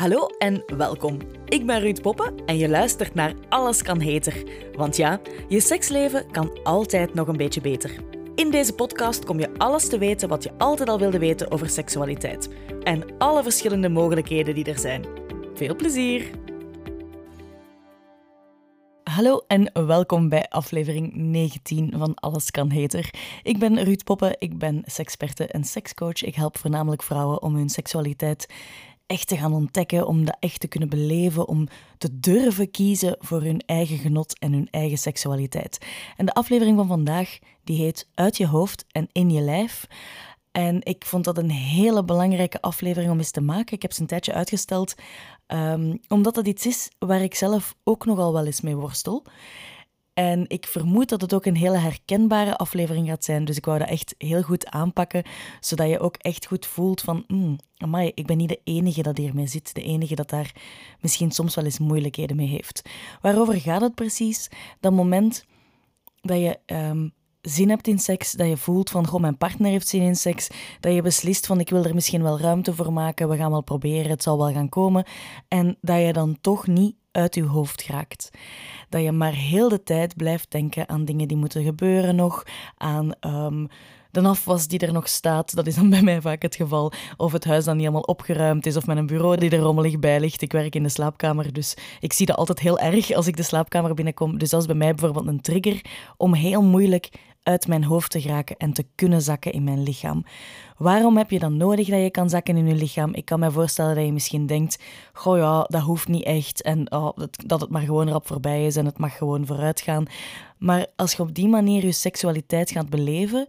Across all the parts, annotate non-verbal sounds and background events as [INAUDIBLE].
Hallo en welkom. Ik ben Ruud Poppen en je luistert naar Alles kan heter. Want ja, je seksleven kan altijd nog een beetje beter. In deze podcast kom je alles te weten wat je altijd al wilde weten over seksualiteit. En alle verschillende mogelijkheden die er zijn. Veel plezier! Hallo en welkom bij aflevering 19 van Alles kan heter. Ik ben Ruud Poppen, ik ben seksperte en sekscoach. Ik help voornamelijk vrouwen om hun seksualiteit echt te gaan ontdekken, om dat echt te kunnen beleven, om te durven kiezen voor hun eigen genot en hun eigen seksualiteit. En de aflevering van vandaag die heet Uit je hoofd en in je lijf. En ik vond dat een hele belangrijke aflevering om eens te maken. Ik heb ze een tijdje uitgesteld, um, omdat dat iets is waar ik zelf ook nogal wel eens mee worstel. En ik vermoed dat het ook een hele herkenbare aflevering gaat zijn. Dus ik wou dat echt heel goed aanpakken, zodat je ook echt goed voelt van... Mm, ik ben niet de enige dat hiermee zit. De enige dat daar misschien soms wel eens moeilijkheden mee heeft. Waarover gaat het precies? Dat moment dat je ehm, zin hebt in seks, dat je voelt van, goh, mijn partner heeft zin in seks, dat je beslist van, ik wil er misschien wel ruimte voor maken, we gaan wel proberen, het zal wel gaan komen, en dat je dan toch niet uit je hoofd geraakt. Dat je maar heel de tijd blijft denken aan dingen die moeten gebeuren nog, aan um, de afwas die er nog staat. Dat is dan bij mij vaak het geval. Of het huis dan niet helemaal opgeruimd is, of met een bureau die er rommelig bij ligt. Ik werk in de slaapkamer, dus ik zie dat altijd heel erg als ik de slaapkamer binnenkom. Dus dat is bij mij bijvoorbeeld een trigger om heel moeilijk uit mijn hoofd te geraken en te kunnen zakken in mijn lichaam. Waarom heb je dan nodig dat je kan zakken in je lichaam? Ik kan me voorstellen dat je misschien denkt: Goh ja, dat hoeft niet echt. En oh, dat, het maar gewoon rap voorbij is en het mag gewoon vooruit gaan. Maar als je op die manier je seksualiteit gaat beleven,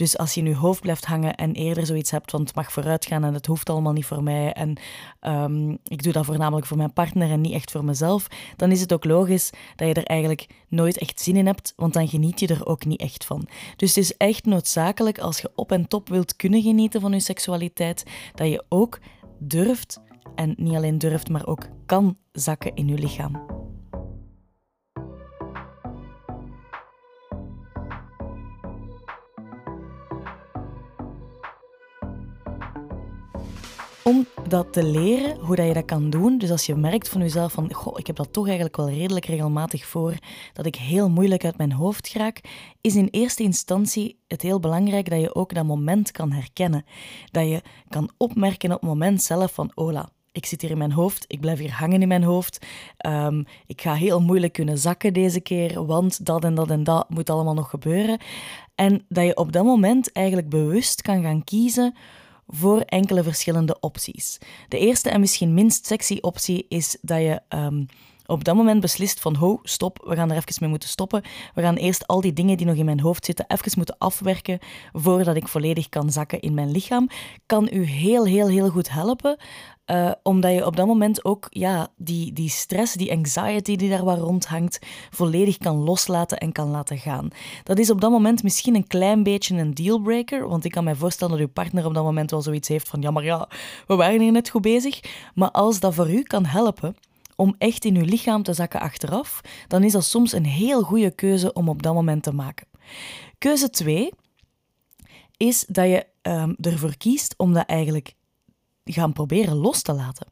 dus als je in je hoofd blijft hangen en eerder zoiets hebt van het mag vooruit gaan en het hoeft allemaal niet voor mij en um, ik doe dat voornamelijk voor mijn partner en niet echt voor mezelf, dan is het ook logisch dat je er eigenlijk nooit echt zin in hebt, want dan geniet je er ook niet echt van. Dus het is echt noodzakelijk als je op en top wilt kunnen genieten van je seksualiteit, dat je ook durft en niet alleen durft, maar ook kan zakken in je lichaam. Om dat te leren, hoe dat je dat kan doen. Dus als je merkt van jezelf van, goh, ik heb dat toch eigenlijk wel redelijk regelmatig voor, dat ik heel moeilijk uit mijn hoofd raak, is in eerste instantie het heel belangrijk dat je ook dat moment kan herkennen. Dat je kan opmerken op het moment zelf van, ola, ik zit hier in mijn hoofd, ik blijf hier hangen in mijn hoofd. Um, ik ga heel moeilijk kunnen zakken deze keer, want dat en dat en dat moet allemaal nog gebeuren. En dat je op dat moment eigenlijk bewust kan gaan kiezen voor enkele verschillende opties. De eerste en misschien minst sexy optie is dat je um, op dat moment beslist van ho, stop, we gaan er even mee moeten stoppen. We gaan eerst al die dingen die nog in mijn hoofd zitten even moeten afwerken voordat ik volledig kan zakken in mijn lichaam. Kan u heel, heel, heel goed helpen. Uh, omdat je op dat moment ook ja, die, die stress, die anxiety die daar wat rondhangt, volledig kan loslaten en kan laten gaan. Dat is op dat moment misschien een klein beetje een dealbreaker, want ik kan me voorstellen dat uw partner op dat moment wel zoiets heeft van ja, maar ja, we waren hier net goed bezig. Maar als dat voor u kan helpen, om echt in uw lichaam te zakken achteraf, dan is dat soms een heel goede keuze om op dat moment te maken. Keuze 2 is dat je um, ervoor kiest om dat eigenlijk gaan proberen los te laten.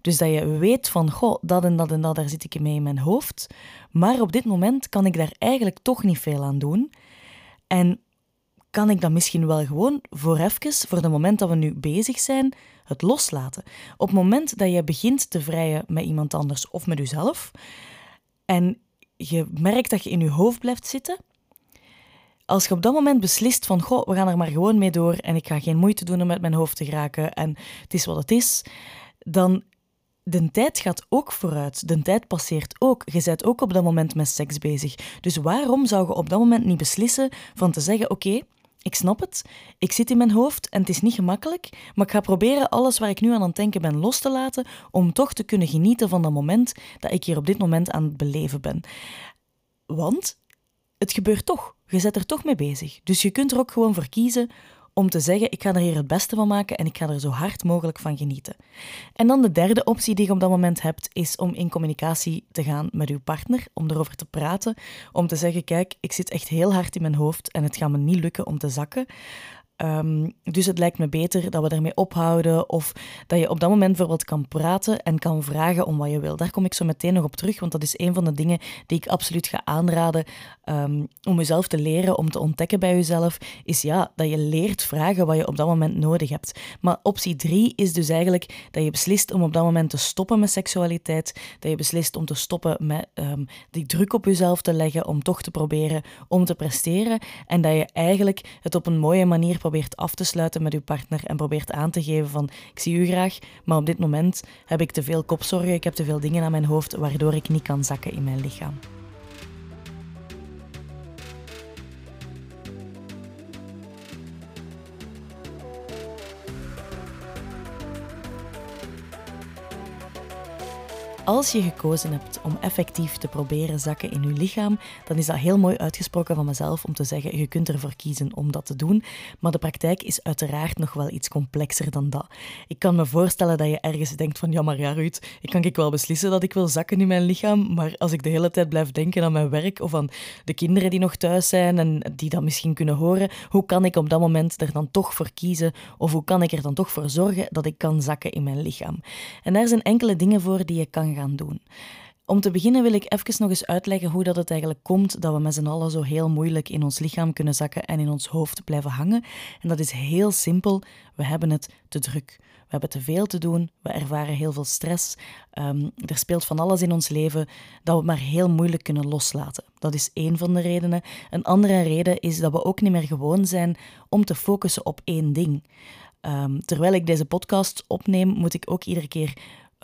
Dus dat je weet van, goh, dat en dat en dat, daar zit ik mee in mijn hoofd. Maar op dit moment kan ik daar eigenlijk toch niet veel aan doen. En kan ik dat misschien wel gewoon voor even, voor het moment dat we nu bezig zijn, het loslaten. Op het moment dat je begint te vrijen met iemand anders of met jezelf, en je merkt dat je in je hoofd blijft zitten, als je op dat moment beslist van, goh, we gaan er maar gewoon mee door en ik ga geen moeite doen om met mijn hoofd te geraken en het is wat het is, dan de tijd gaat ook vooruit. De tijd passeert ook. Je bent ook op dat moment met seks bezig. Dus waarom zou je op dat moment niet beslissen van te zeggen, oké, ik snap het, ik zit in mijn hoofd en het is niet gemakkelijk, maar ik ga proberen alles waar ik nu aan aan het denken ben los te laten, om toch te kunnen genieten van dat moment dat ik hier op dit moment aan het beleven ben. Want het gebeurt toch. Je zet er toch mee bezig. Dus je kunt er ook gewoon voor kiezen om te zeggen: ik ga er hier het beste van maken en ik ga er zo hard mogelijk van genieten. En dan de derde optie die je op dat moment hebt, is om in communicatie te gaan met uw partner, om erover te praten, om te zeggen: kijk, ik zit echt heel hard in mijn hoofd en het gaat me niet lukken om te zakken. Ehm, dus het lijkt me beter dat we ermee ophouden of dat je op dat moment bijvoorbeeld kan praten en kan vragen om wat je wil. Daar kom ik zo meteen nog op terug, want dat is een van de dingen die ik absoluut ga aanraden um, om jezelf te leren, om te ontdekken bij jezelf, is ja, dat je leert vragen wat je op dat moment nodig hebt. Maar optie drie is dus eigenlijk dat je beslist om op dat moment te stoppen met seksualiteit, dat je beslist om te stoppen met um, die druk op jezelf te leggen om toch te proberen om te presteren en dat je eigenlijk het op een mooie manier probeert af te sluiten met je partner en probeert aan te geven van ik zie u graag, maar op dit moment heb ik te veel kopzorgen, ik heb te veel dingen aan mijn hoofd waardoor ik niet kan zakken in mijn lichaam. Als je gekozen hebt om effectief te proberen zakken in je lichaam, dan is dat heel mooi uitgesproken van mezelf om te zeggen: je kunt ervoor kiezen om dat te doen. Maar de praktijk is uiteraard nog wel iets complexer dan dat. Ik kan me voorstellen dat je ergens denkt: van ja, maar ja, Ruud, ik kan ik wel beslissen dat ik wil zakken in mijn lichaam. Maar als ik de hele tijd blijf denken aan mijn werk of aan de kinderen die nog thuis zijn en die dat misschien kunnen horen, hoe kan ik op dat moment er dan toch voor kiezen? Of hoe kan ik er dan toch voor zorgen dat ik kan zakken in mijn lichaam? En daar zijn enkele dingen voor die je kan gaan doen. Om te beginnen wil ik even nog eens uitleggen hoe dat het eigenlijk komt dat we met z'n allen zo heel moeilijk in ons lichaam kunnen zakken en in ons hoofd blijven hangen. En dat is heel simpel. We hebben het te druk. We hebben te veel te doen. We ervaren heel veel stress. Um, er speelt van alles in ons leven dat we maar heel moeilijk kunnen loslaten. Dat is één van de redenen. Een andere reden is dat we ook niet meer gewoon zijn om te focussen op één ding. Um, terwijl ik deze podcast opneem, moet ik ook iedere keer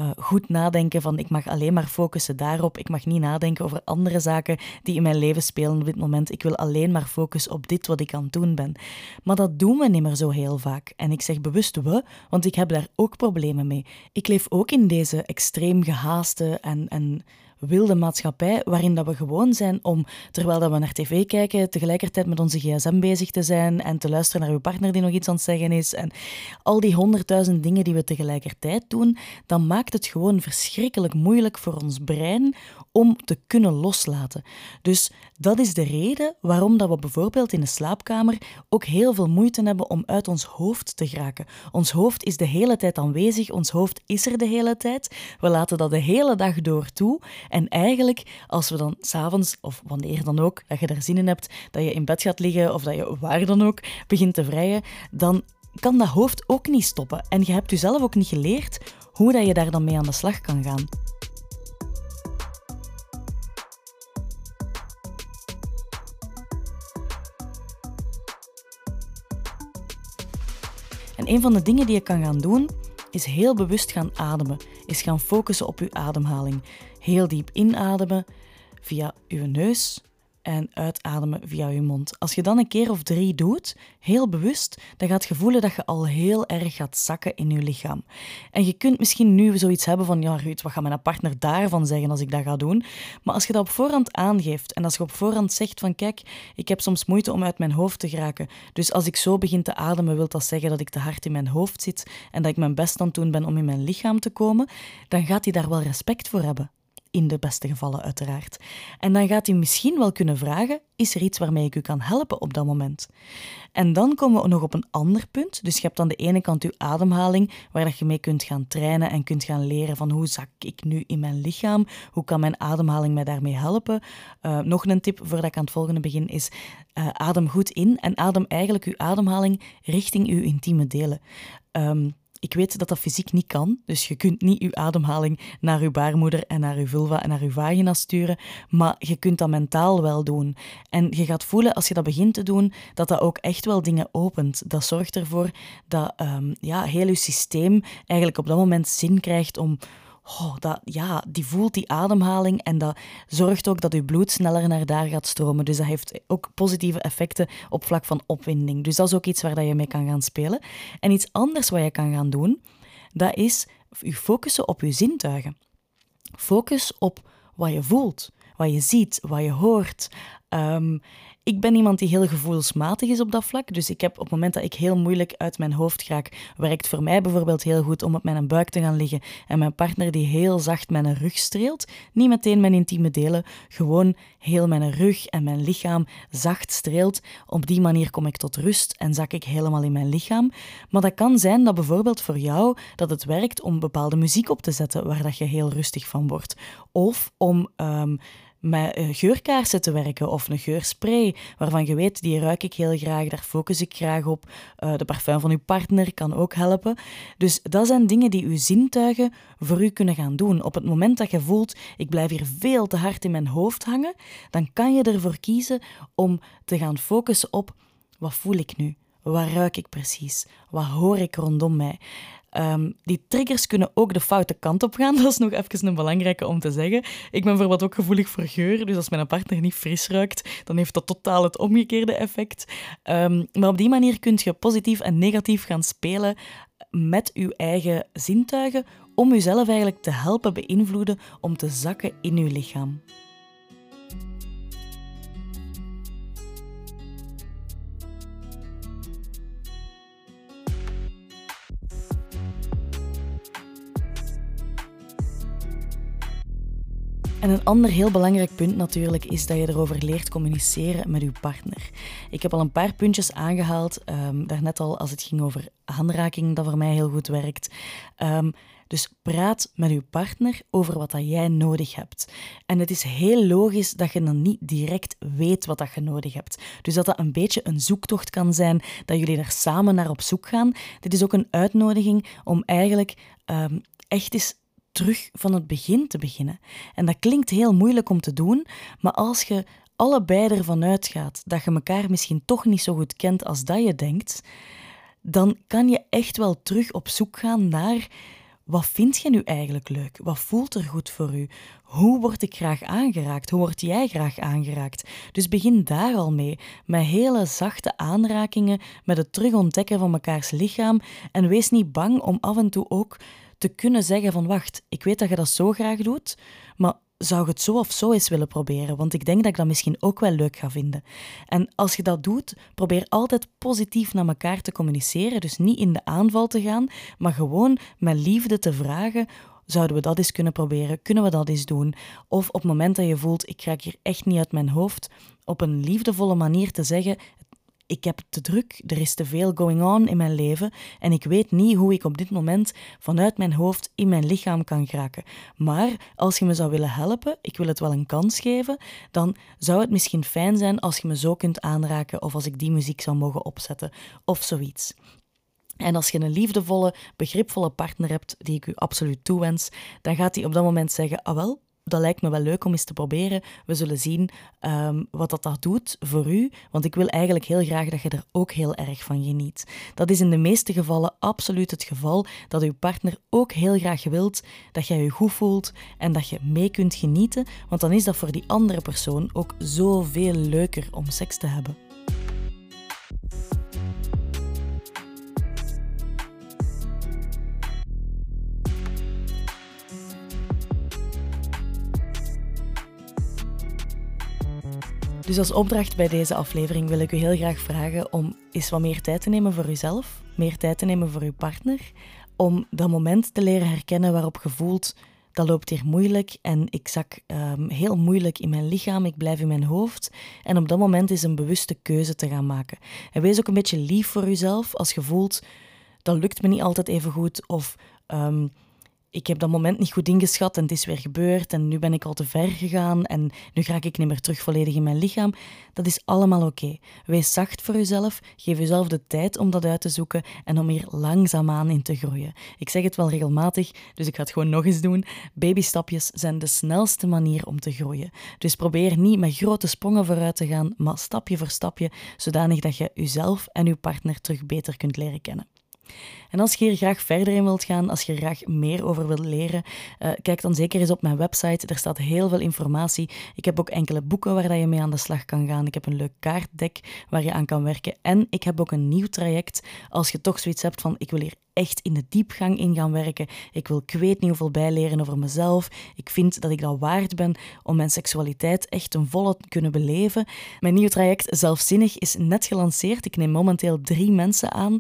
uh, goed nadenken van ik mag alleen maar focussen daarop. Ik mag niet nadenken over andere zaken die in mijn leven spelen op dit moment. Ik wil alleen maar focussen op dit wat ik aan het doen ben. Maar dat doen we niet meer zo heel vaak. En ik zeg bewust we, want ik heb daar ook problemen mee. Ik leef ook in deze extreem gehaaste en, en wilde maatschappij waarin dat we gewoon zijn om, terwijl dat we naar tv kijken, tegelijkertijd met onze gsm bezig te zijn en te luisteren naar uw partner die nog iets aan het zeggen is en al die honderdduizend dingen die we tegelijkertijd doen, dan maakt het gewoon verschrikkelijk moeilijk voor ons brein om te kunnen loslaten. Dus dat is de reden waarom dat we bijvoorbeeld in de slaapkamer ook heel veel moeite hebben om uit ons hoofd te geraken. Ons hoofd is de hele tijd aanwezig, ons hoofd is er de hele tijd. We laten dat de hele dag door toe. En eigenlijk, als we dan s'avonds, of wanneer dan ook, dat je er zin in hebt, dat je in bed gaat liggen of dat je waar dan ook begint te vrijen, dan kan dat hoofd ook niet stoppen. En je hebt jezelf ook niet geleerd hoe dat je daar dan mee aan de slag kan gaan. En een van de dingen die je kan gaan doen, is heel bewust gaan ademen. Is gaan focussen op je ademhaling. Heel diep inademen via je neus en uitademen via je mond. Als je dan een keer of drie doet, heel bewust, dan gaat je voelen dat je al heel erg gaat zakken in je lichaam. En je kunt misschien nu zoiets hebben van, ja Ruud, wat gaat mijn partner daarvan zeggen als ik dat ga doen? Maar als je dat op voorhand aangeeft en als je op voorhand zegt van, kijk, ik heb soms moeite om uit mijn hoofd te geraken, dus als ik zo begin te ademen, wil dat zeggen dat ik te hard in mijn hoofd zit en dat ik mijn best aan het doen ben om in mijn lichaam te komen, dan gaat hij daar wel respect voor hebben in de beste gevallen uiteraard. En dan gaat hij misschien wel kunnen vragen: is er iets waarmee ik u kan helpen op dat moment? En dan komen we nog op een ander punt. Dus je hebt aan de ene kant uw ademhaling, waar dat je mee kunt gaan trainen en kunt gaan leren van hoe zak ik nu in mijn lichaam? Hoe kan mijn ademhaling mij daarmee helpen? Uh, nog een tip voordat ik aan het volgende begin is: uh, adem goed in en adem eigenlijk uw ademhaling richting uw intieme delen. Um, ik weet dat dat fysiek niet kan, dus je kunt niet je ademhaling naar je baarmoeder en naar je vulva en naar je vagina sturen, maar je kunt dat mentaal wel doen. En je gaat voelen als je dat begint te doen, dat dat ook echt wel dingen opent. Dat zorgt ervoor dat um, ja, heel je systeem eigenlijk op dat moment zin krijgt om dat, ja, die voelt die ademhaling en dat zorgt ook dat je bloed sneller naar daar gaat stromen. Dus dat heeft ook positieve effecten op vlak van opwinding. Dus dat is ook iets waar dat je mee kan gaan spelen. En iets anders wat je kan gaan doen, dat is je focussen op je zintuigen. Focus op wat je voelt, wat je ziet, wat je hoort. Um, ik ben iemand die heel gevoelsmatig is op dat vlak. Dus ik heb op het moment dat ik heel moeilijk uit mijn hoofd raak, werkt voor mij bijvoorbeeld heel goed om op mijn buik te gaan liggen en mijn partner die heel zacht mijn rug streelt. Niet meteen mijn intieme delen, gewoon heel mijn rug en mijn lichaam zacht streelt. Op die manier kom ik tot rust en zak ik helemaal in mijn lichaam. Maar dat kan zijn dat bijvoorbeeld voor jou dat het werkt om bepaalde muziek op te zetten waar dat je heel rustig van wordt. Of om um, met eh, geurkaarsen te werken of een geurspray waarvan je weet, die ruik ik heel graag, daar focus ik graag op. Uh, de parfum van uw partner kan ook helpen. Dus dat zijn dingen die uw zintuigen voor u kunnen gaan doen. Op het moment dat je voelt, ik blijf hier veel te hard in mijn hoofd hangen, dan kan je ervoor kiezen om te gaan focussen op wat voel ik nu? Wat ruik ik precies? Wat hoor ik rondom mij? Um, die triggers kunnen ook de foute kant op gaan. [LAUGHS] Dat is nog even een belangrijke om te zeggen. Ik ben bijvoorbeeld ook gevoelig voor geur. Dus als mijn partner niet fris ruikt, dan heeft dat totaal het omgekeerde effect. Um, maar op die manier kun je positief en negatief gaan spelen met uw eigen zintuigen om uzelf eigenlijk te helpen beïnvloeden om te zakken in uw lichaam. En een ander heel belangrijk punt natuurlijk is dat je erover leert communiceren met je partner. Ik heb al een paar puntjes aangehaald, um, daarnet al als het ging over aanraking, dat voor mij heel goed werkt. Um, dus praat met je partner over wat dat jij nodig hebt. En het is heel logisch dat je dan niet direct weet wat dat je nodig hebt. Dus dat dat een beetje een zoektocht kan zijn, dat jullie er samen naar op zoek gaan. Dit is ook een uitnodiging om eigenlijk um, echt eens terug van het begin te beginnen. En dat klinkt heel moeilijk om te doen, maar als je allebei ervan uitgaat dat je elkaar misschien toch niet zo goed kent als dat je denkt, dan kan je echt wel terug op zoek gaan naar wat vind je nu eigenlijk leuk? Wat voelt er goed voor u? Hoe word ik graag aangeraakt? Hoe word jij graag aangeraakt? Dus begin daar al mee, met hele zachte aanrakingen, met het terugontdekken van mekaars lichaam en wees niet bang om af en toe ook te kunnen zeggen van wacht, ik weet dat je dat zo graag doet, maar zou je het zo of zo eens willen proberen? Want ik denk dat ik dat misschien ook wel leuk ga vinden. En als je dat doet, probeer altijd positief naar elkaar te communiceren. Dus niet in de aanval te gaan, maar gewoon met liefde te vragen Zouden we dat eens kunnen proberen? Kunnen we dat eens doen? Of op het moment dat je voelt, ik raak hier echt niet uit mijn hoofd, op een liefdevolle manier te zeggen, ik heb te druk, er is te veel going on in mijn leven en ik weet niet hoe ik op dit moment vanuit mijn hoofd in mijn lichaam kan geraken. Maar als je me zou willen helpen, ik wil het wel een kans geven, dan zou het misschien fijn zijn als je me zo kunt aanraken of als ik die muziek zou mogen opzetten of zoiets. En als je een liefdevolle, begripvolle partner hebt, die ik u absoluut toewens, dan gaat hij op dat moment zeggen: Ah wel, dat lijkt me wel leuk om eens te proberen. We zullen zien um, wat dat, dat doet voor u, want ik wil eigenlijk heel graag dat je er ook heel erg van geniet. Dat is in de meeste gevallen absoluut het geval, dat uw partner ook heel graag wilt dat jij je goed voelt en dat je mee kunt genieten, want dan is dat voor die andere persoon ook zoveel leuker om seks te hebben. Dus als opdracht bij deze aflevering wil ik u heel graag vragen om eens wat meer tijd te nemen voor uzelf, meer tijd te nemen voor uw partner, om dat moment te leren herkennen waarop je voelt dat loopt hier moeilijk en ik zak um, heel moeilijk in mijn lichaam, ik blijf in mijn hoofd. En op dat moment is een bewuste keuze te gaan maken. En wees ook een beetje lief voor uzelf als je voelt dat lukt me niet altijd even goed of um, ik heb dat moment niet goed ingeschat en het is weer gebeurd en nu ben ik al te ver gegaan en nu ga ik niet meer terug volledig in mijn lichaam. Dat is allemaal oké. Wees zacht voor jezelf, geef jezelf de tijd om dat uit te zoeken en om hier langzaamaan in te groeien. Ik zeg het wel regelmatig, dus ik ga het gewoon nog eens doen. Babystapjes zijn de snelste manier om te groeien. Dus probeer niet met grote sprongen vooruit te gaan, maar stapje voor stapje, zodanig dat je jezelf en je partner terug beter kunt leren kennen. En als je hier graag verder in wilt gaan, als je er graag meer over wilt leren, uh, kijk dan zeker eens op mijn website. Er staat heel veel informatie. Ik heb ook enkele boeken waar je mee aan de slag kan gaan. Ik heb een leuk kaartdek waar je aan kan werken. En ik heb ook een nieuw traject. Als je toch zoiets hebt van ik wil hier echt in de diepgang in gaan werken. Ik wil ik weet niet hoeveel bijleren over mezelf. Ik vind dat ik dat waard ben om mijn seksualiteit echt ten volle te kunnen beleven. Mijn nieuwe traject Zelfzinnig is net gelanceerd. Ik neem momenteel drie mensen aan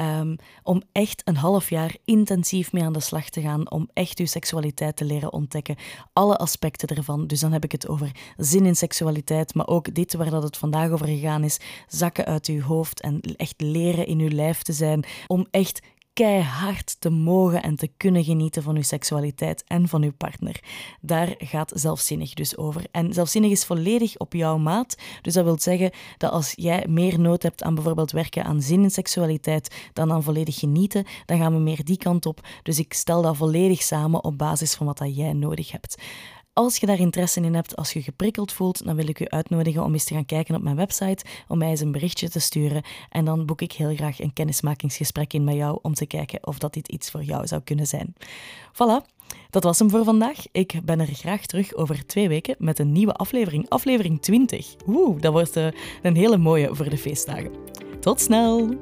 um, om echt een half jaar intensief mee aan de slag te gaan. Om echt uw seksualiteit te leren ontdekken. Alle aspecten ervan. Dus dan heb ik het over zin in seksualiteit, maar ook dit waar dat het vandaag over gegaan is. Zakken uit uw hoofd en echt leren in uw lijf te zijn. Om echt keihard te mogen en te kunnen genieten van uw seksualiteit en van uw partner. Daar gaat zelfzinnig dus over. En zelfzinnig is volledig op jouw maat. Dus dat wil zeggen dat als jij meer nood hebt aan bijvoorbeeld werken aan zin in seksualiteit dan aan volledig genieten, dan gaan we meer die kant op. Dus ik stel dat volledig samen op basis van wat dat jij nodig hebt. Als je daar interesse in hebt, als je geprikkeld voelt, dan wil ik u uitnodigen om eens te gaan kijken op mijn website, om mij eens een berichtje te sturen. En dan boek ik heel graag een kennismakingsgesprek in met jou om te kijken of dat dit iets voor jou zou kunnen zijn. Voilà, dat was hem voor vandaag. Ik ben er graag terug over twee weken met een nieuwe aflevering, aflevering 20. Oeh, dat wordt uh, een hele mooie voor de feestdagen. Tot snel!